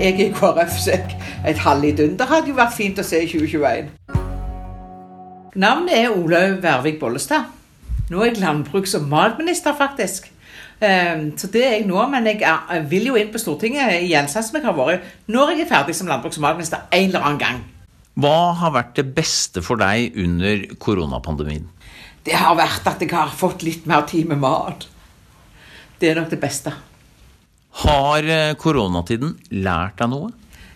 jeg i KrF, så jeg, et halvvidunder hadde jo vært fint å se i 2021. Navnet er Olaug Vervik Bollestad. Nå er jeg landbruks- og matminister, faktisk. Ehm, Så det er jeg nå, men jeg vil jo inn på Stortinget igjen, sånn som jeg har vært når jeg er ferdig som landbruks- og matminister en eller annen gang. Hva har vært det beste for deg under koronapandemien? Det har vært at jeg har fått litt mer tid med mat. Det er nok det beste. Har eh, koronatiden lært deg noe?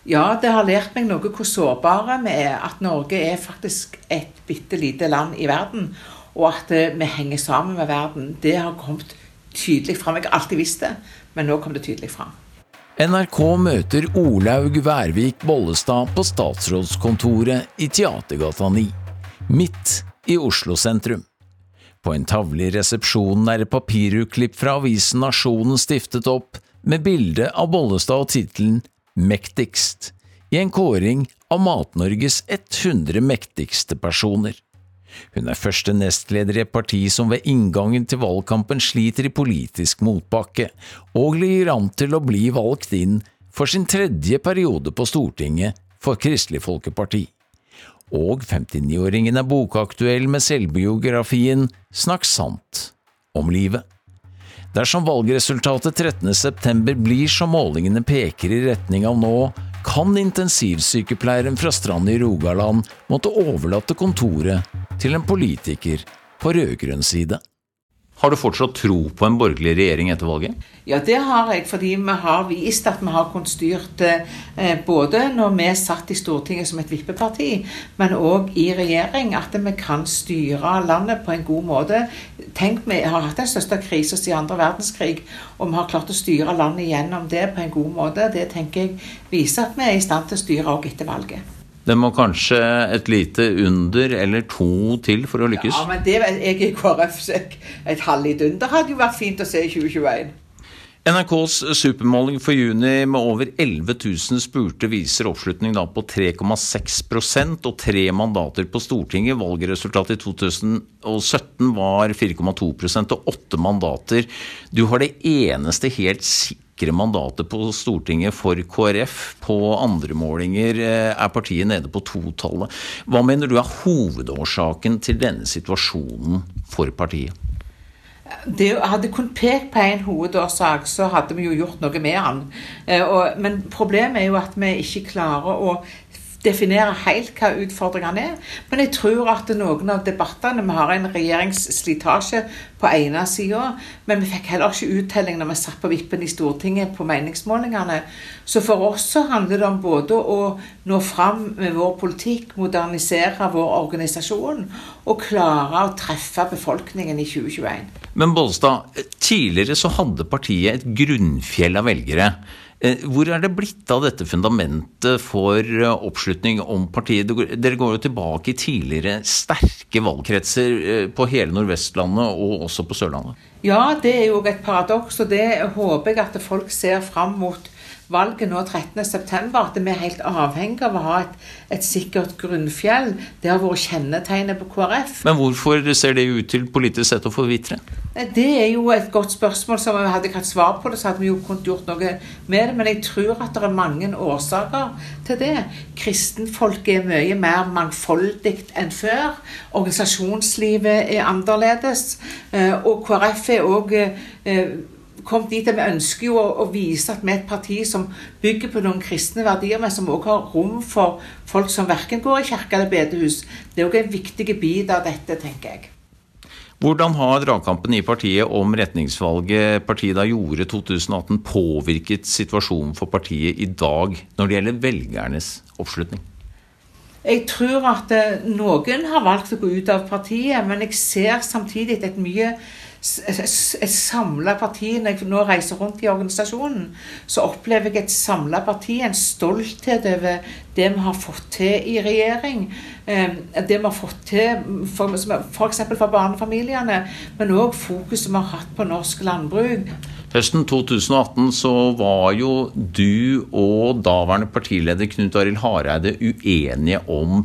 Ja, det har lært meg noe hvor sårbare vi er. At Norge er faktisk et bitte lite land i verden. Og at eh, vi henger sammen med verden. Det har kommet tydelig fram. Jeg har alltid visst det, men nå kom det tydelig fram. NRK møter Olaug Værvik Bollestad på statsrådskontoret i Teatergata 9, midt i Oslo sentrum. På en tavle i resepsjonen er et papirutklipp fra avisen Nasjonen stiftet opp, med bilde av Bollestad og tittelen Mektigst, i en kåring av Mat-Norges 100 mektigste personer. Hun er første nestleder i et parti som ved inngangen til valgkampen sliter i politisk motbakke, og ligger an til å bli valgt inn for sin tredje periode på Stortinget for Kristelig Folkeparti. Og 59-åringen er bokaktuell med selvbiografien Snakk sant om livet. Dersom valgresultatet 13.9 blir som målingene peker i retning av nå, kan intensivsykepleieren fra Strand i Rogaland måtte overlate kontoret til en politiker på rød-grønn side. Har du fortsatt tro på en borgerlig regjering etter valget? Ja, det har jeg, fordi vi har vist at vi har kunnet styrt eh, både når vi satt i Stortinget som et vippeparti, men òg i regjering, at vi kan styre landet på en god måte. Tenk, vi har hatt den største krisen siden andre verdenskrig, og vi har klart å styre landet gjennom det på en god måte. Det tenker jeg viser at vi er i stand til å styre òg etter valget. Det må kanskje et lite under eller to til for å lykkes? Ja, men det, jeg er i KrF, så jeg, under. halvvidunder hadde jo vært fint å se i 2021. NRKs supermåling for juni med over 11 000 spurte viser oppslutning da på 3,6% og tre mandater på Stortinget. Valgresultatet i 2017 var 4,2% og åtte mandater. Du har det eneste helt sikre mandatet på Stortinget for KrF. På andre målinger eh, er partiet nede på totallet. Hva mener du er hovedårsaken til denne situasjonen for partiet? det hadde kun pekt på en hovedårsak, så hadde vi jo gjort noe med den. Eh, men problemet er jo at vi ikke klarer å definere helt hva utfordringene er. Men jeg tror at noen av debattene Vi har en regjeringsslitasje på ene sida, men vi fikk heller ikke uttelling når vi satt på vippen i Stortinget på meningsmålingene. Så for oss så handler det om både å nå fram med vår politikk, modernisere vår organisasjon og klare å treffe befolkningen i 2021. Men Bollestad, tidligere så hadde partiet et grunnfjell av velgere. Eh, hvor er det blitt av dette fundamentet for eh, oppslutning om partiet? Dere går jo tilbake i tidligere sterke valgkretser eh, på hele Nordvestlandet og også på Sørlandet. Ja, det er jo et paradoks, og det håper jeg at folk ser fram mot valget nå 13.9. At vi er helt avhengig av å ha et, et sikkert grunnfjell. Det har vært kjennetegnet på KrF. Men hvorfor ser det ut til politisk sett å forvitre? Det er jo et godt spørsmål. som vi Hadde ikke hatt svar på det, så hadde vi jo kunnet gjort noe med det. Men jeg tror at det er mange årsaker til det. Kristenfolket er mye mer mangfoldig enn før. Organisasjonslivet er annerledes. Og KrF er òg kommet dit at vi ønsker jo å, å, vise at vi er et parti som bygger på noen kristne verdier, men som også har rom for folk som verken går i kirke eller bedehus. Det er òg en viktig bit av dette, tenker jeg. Hvordan har dragkampen i partiet om retningsvalget partiet da gjorde 2018 påvirket situasjonen for partiet i dag når det gjelder velgernes oppslutning? Jeg tror at eh, noen har valgt å gå ut av partiet, men jeg ser samtidig et mye samla parti Når jeg nå reiser rundt i organisasjonen, så opplever jeg et samla parti, en stolthet over det vi har fått til i regjering. Det vi har fått til f.eks. For, for barnefamiliene, men òg fokuset vi har hatt på norsk landbruk. Høsten 2018 så var jo du og daværende partileder Knut Arild Hareide uenige om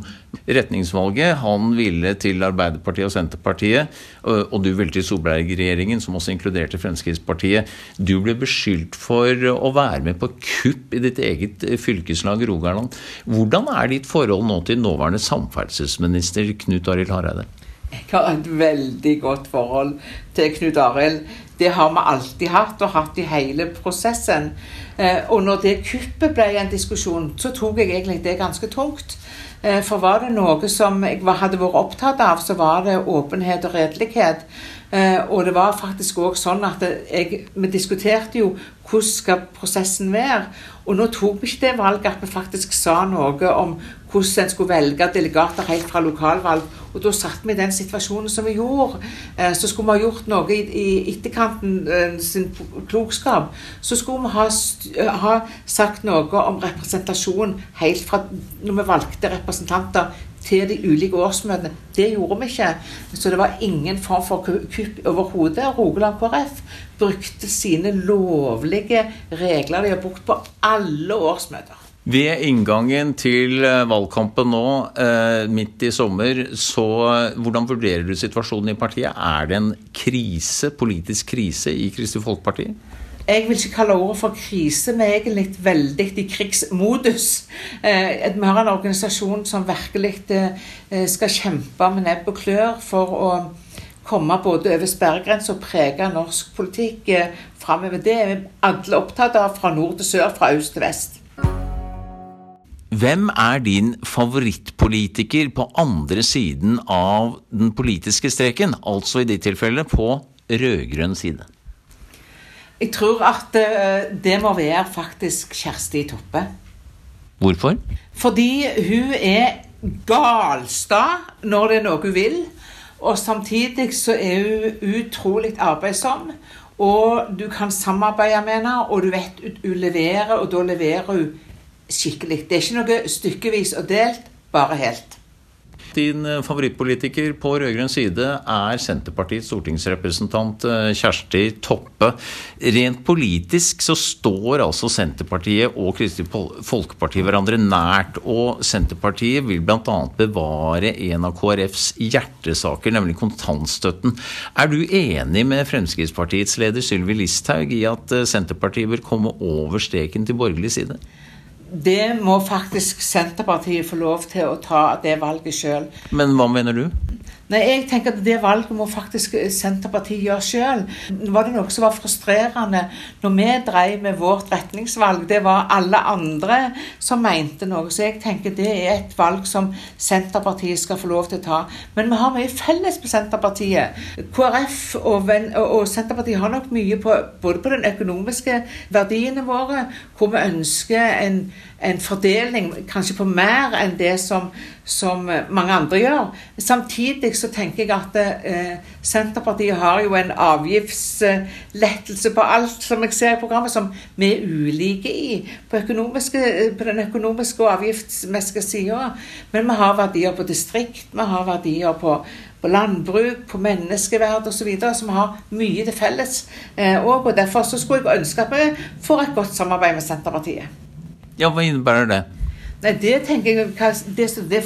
retningsvalget. Han ville til Arbeiderpartiet og Senterpartiet, og du ville til Solberg-regjeringen, som også inkluderte Fremskrittspartiet. Du ble beskyldt for å være med på kupp i ditt eget fylkeslag Rogaland. Hvordan er ditt forhold nå til nåværende samferdselsminister Knut Arild Hareide? Jeg har et veldig godt forhold til Knut Arild. Det har vi alltid hatt, og hatt i hele prosessen. Eh, og når det kuppet ble en diskusjon, så tok jeg egentlig det ganske tungt. Eh, for var det noe som jeg hadde vært opptatt av, så var det åpenhet og redelighet. Eh, og det var faktisk òg sånn at jeg, vi diskuterte jo hvordan skal prosessen være. Og nå tok vi ikke det valget at vi faktisk sa noe om hvordan en skulle velge delegater helt fra lokalvalg. Og da satt vi i den situasjonen som vi gjorde. Eh, så skulle vi ha gjort noe i, i etterkanten eh, sin klokskap. Så skulle vi ha, ha, sagt noe om representasjon helt fra når vi valgte representanter til de ulike årsmøtene. Det gjorde vi ikke. Så det var ingen form for kupp overhodet. Rogaland KrF brukte sine lovlige regler de har brukt på alle årsmøter. Ved inngangen til eh, valgkampen nå, eh, midt i sommer, så hvordan vurderer du situasjonen i partiet? Er det en krise, politisk krise i Kristelig Folkeparti? Jeg vil ikke kalle ordet for krise, vi er egentlig veldig i krigsmodus. Eh, vi har en organisasjon som virkelig skal kjempe med nebb og klør for å komme både over sperregrensa og prege norsk politikk framover. Det er alle opptatt av, fra nord til sør, fra øst til vest. Hvem er din favorittpolitiker på andre siden av den politiske streken, altså i ditt tilfelle på rød-grønn side? Jeg tror at eh, det må være faktisk Kjersti Toppe. Hvorfor? Fordi hun er galsta når det er noe hun vil. Og samtidig så er hun utrolig arbeidsom. Og du kan samarbeide med henne, og du vet hun leverer, og da leverer hun skikkelig. Det er ikke noe stykkevis og delt, bare helt. Din eh, favorittpolitiker på rød-grønn side er Senterpartiets stortingsrepresentant eh, Kjersti Toppe. Rent politisk så står altså Senterpartiet og Kristelig Folkeparti hverandre nært. Og Senterpartiet vil bl.a. bevare en av KrFs hjertesaker, nemlig kontantstøtten. Er du enig med Fremskrittspartiets leder Sylvi Listhaug i at eh, Senterpartiet vil komme over streken til borgerlig side? Det må faktisk Senterpartiet få lov til å ta det valget sjøl. Men hva mener du? Nei, jeg tenker at Det valget må faktisk Senterpartiet gjøre sjøl. Var det noe som var frustrerende når vi drev med vårt retningsvalg? Det var alle andre som mente noe. Så jeg tenker det er et valg som Senterpartiet skal få lov til å ta. Men vi har mye felles med Senterpartiet. KrF og, og Senterpartiet har nok mye på både på den økonomiske verdiene våre, hvor vi ønsker en en fordeling kanskje på mer enn det som, som mange andre gjør. Samtidig så tenker jeg at eh, Senterpartiet har jo en avgiftslettelse på alt som jeg ser i programmet, som vi er ulike i på, på den økonomiske og avgiftsmessige sida. Men vi har verdier på distrikt, vi har verdier på, på landbruk, på menneskeverd osv. som har mye til felles. Eh, og Derfor så skulle jeg ønske at vi får et godt samarbeid med Senterpartiet. Ja, Hva innebærer det? Nei, Det tenker jeg, det, det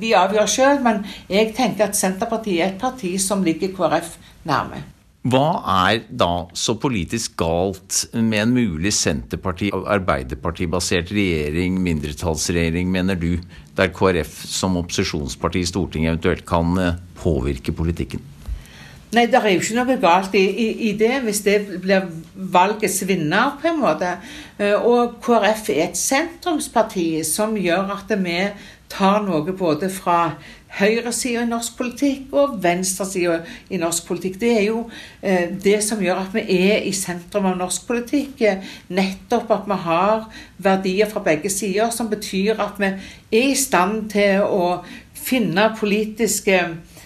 de avgjøre sjøl, men jeg tenker at Senterpartiet er et parti som ligger KrF nærme. Hva er da så politisk galt med en mulig Senterparti- og Arbeiderparti-basert regjering, mindretallsregjering, mener du, der KrF som opposisjonsparti i Stortinget eventuelt kan eh, påvirke politikken? Nei, det er jo ikke noe galt i, i, i, det, hvis det blir valgets vinner, på en måte. Eh, og KrF er et sentrumsparti som gjør at vi tar noe både fra høyresida i norsk politikk og venstresida i norsk politikk. Det er jo eh, det som gjør at vi er i sentrum av norsk politikk. Nettopp at vi har verdier fra begge sider, som betyr at vi er i stand til å finne politiske eh,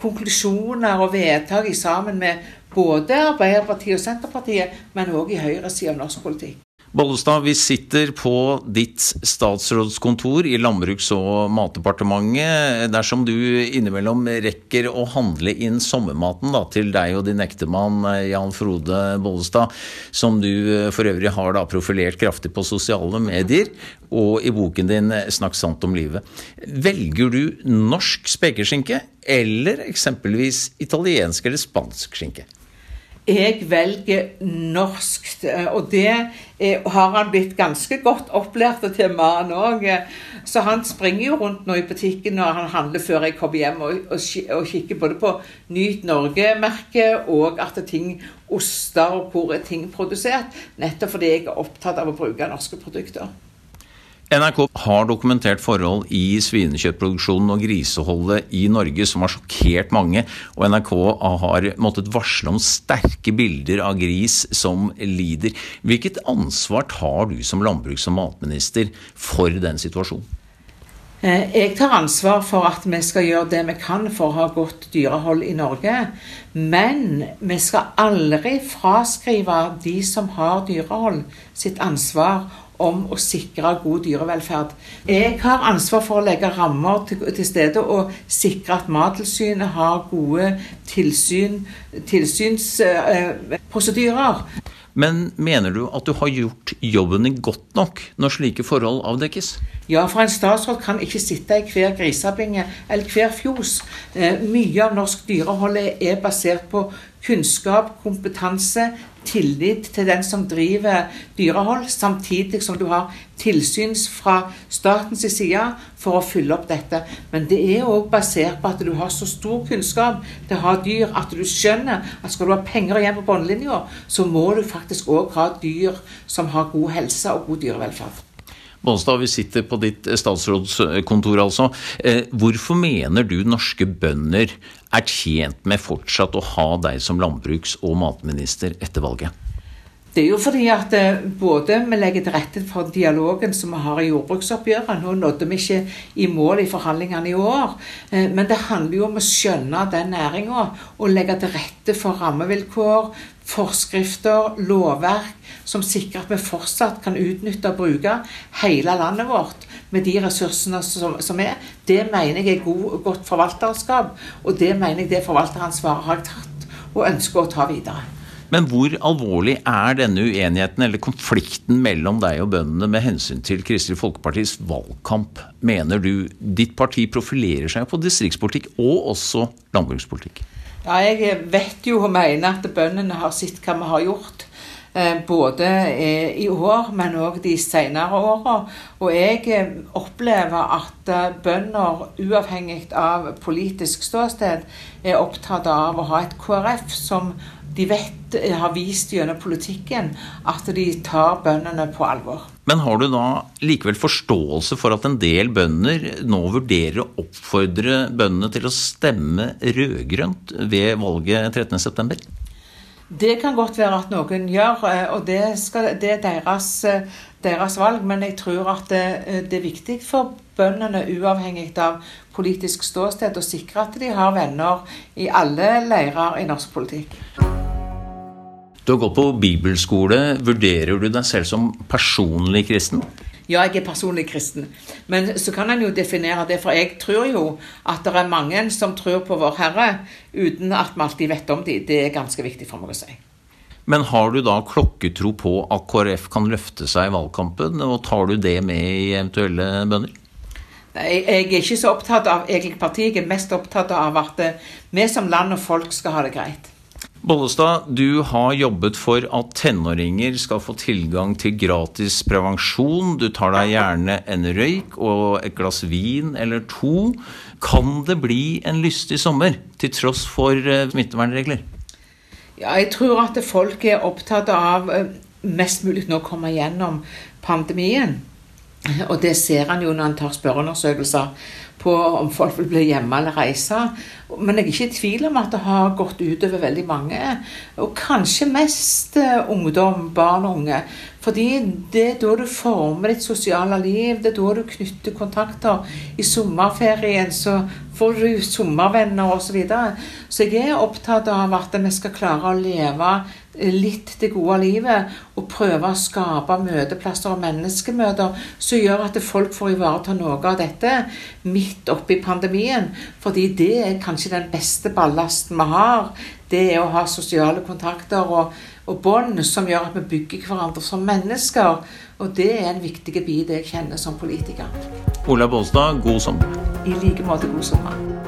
konklusjoner og vedtak sammen med både Arbeiderpartiet og Senterpartiet, men òg i høyresida av norsk politikk. Bollestad, vi sitter på ditt statsrådskontor i Landbruks- og matdepartementet. Dersom du innimellom rekker å handle inn sommermaten da, til deg og din ektemann Jan Frode Bollestad, som du for øvrig har da profilert kraftig på sosiale medier, og i boken din 'Snakk sant om livet', velger du norsk spekeskinke eller eksempelvis italiensk eller spansk skinke? Jeg velger norsk, og det har han blitt ganske godt opplært til, mannen òg. Så han springer jo rundt nå i butikken når han handler før jeg kommer hjem, og, og, og kikker både på Nyt Norge-merket og at ting oster og hvor er ting produsert. Nettopp fordi jeg er opptatt av å bruke norske produkter. NRK har dokumentert forhold i svinekjøttproduksjonen og griseholdet i Norge som har sjokkert mange, og NRK har måttet varsle om sterke bilder av gris som lider. Hvilket ansvar tar du som landbruks- og matminister for den situasjonen? Eh, jeg tar ansvar for at vi skal gjøre det vi kan for å ha godt dyrehold i Norge. Men vi skal aldri fraskrive de som har dyrehold, sitt ansvar om å sikre god dyrevelferd. Jeg har ansvar for å legge rammer til, til stede og sikre at Mattilsynet har gode tilsyn, tilsynsprosedyrer. Men mener du at du har gjort jobben din godt nok når slike forhold avdekkes? Ja, for en statsråd kan ikke sitte i hver grisebinge eller hver fjos. Eh, mye av norsk dyrehold er basert på kunnskap, kompetanse, tillit til den som driver dyrehold, samtidig som du har tilsyn fra statens side for å fylle opp dette. Men det er òg basert på at du har så stor kunnskap til å ha dyr at du skjønner at skal du ha penger igjen på bunnlinja, så må du faktisk òg ha dyr som har god helse og god dyrevelferd. Bollestad, vi sitter på ditt statsrådskontor, altså. Eh, hvorfor mener du norske bønder er tjent med fortsatt å ha deg som landbruks- og matminister etter valget? Det er jo fordi at eh, både vi legger til rette for dialogen som vi har i jordbruksoppgjøret. Nå nådde vi ikke i mål i forhandlingene i år, eh, men det handler jo om å skjønne den næringa og legge til rette for rammevilkår, forskrifter, lovverk som sikrer at vi fortsatt kan utnytte og bruke hele landet vårt med de ressursene som, er. Det mener jeg er god, godt forvalterskap, og det mener jeg det forvalteransvaret har jeg tatt og ønsker å ta videre. Men hvor alvorlig er denne uenigheten eller konflikten mellom deg og bøndene med hensyn til Kristelig Folkepartis valgkamp, mener du? Ditt parti profilerer seg på distriktspolitikk og også landbrukspolitikk. Ja, jeg vet jo og mener at bøndene har sett hva vi har gjort. Eh, både eh, i år, men òg de senere åra. Og jeg eh, opplever at bønder, uavhengig av politisk ståsted, er opptatt av å ha et KrF som de vet har vist gjennom politikken at de tar bøndene på alvor. Men har du da likevel forståelse for at en del bønder nå vurderer å oppfordre bøndene til å stemme rød-grønt ved valget 13.9? Det kan godt være at noen gjør, eh, og det, skal, det er deres, eh, deres, valg. Men jeg tror at det, eh, det, er viktig for bøndene, uavhengig av politisk ståsted, å sikre at de har venner i alle leirer i norsk politikk. Du har gått på bibelskole. Vurderer du deg selv som personlig kristen? Ja, jeg er personlig kristen. Men så kan en jo definere det, for jeg tror jo at det er mange som tror på Vår Herre, uten at vi alltid vet om dem. Det er ganske viktig for meg å si. Men har du da klokketro på at KrF kan løfte seg i valgkampen, og tar du det med i eventuelle bønder? Jeg er ikke så opptatt av egentlig partiet, jeg er mest opptatt av at vi som land og folk skal ha det greit. Bollestad, du har jobbet for at tenåringer skal få tilgang til gratis prevensjon. Du tar deg gjerne en røyk og et glass vin eller to. Kan det bli en lystig sommer, til tross for eh, smittevernregler? Ja, jeg tror at folk er opptatt av eh, mest mulig nå å komme gjennom pandemien. Og det ser han jo når han tar spørreundersøkelser på om folk vil bli hjemme eller reise. Men jeg er ikke i tvil om at det har gått utover veldig mange. Og kanskje mest eh, ungdom, barn og unge. Fordi det er da du former ditt sosiale liv, det er da du knytter kontakter. I sommerferien så får du sommervenner osv. Så, videre. så jeg er opptatt av at vi skal klare å leve litt det gode livet og prøve å skape møteplasser og menneskemøter som gjør at folk får ivareta noe av dette midt oppi pandemien. Fordi det er kanskje den beste ballasten vi har. Det er å ha sosiale kontakter og, og bånd som gjør at vi bygger hverandre som mennesker. Og det er en viktig bit jeg kjenner som politiker. Ola Bolstad, god sommer. I like måte god sommer.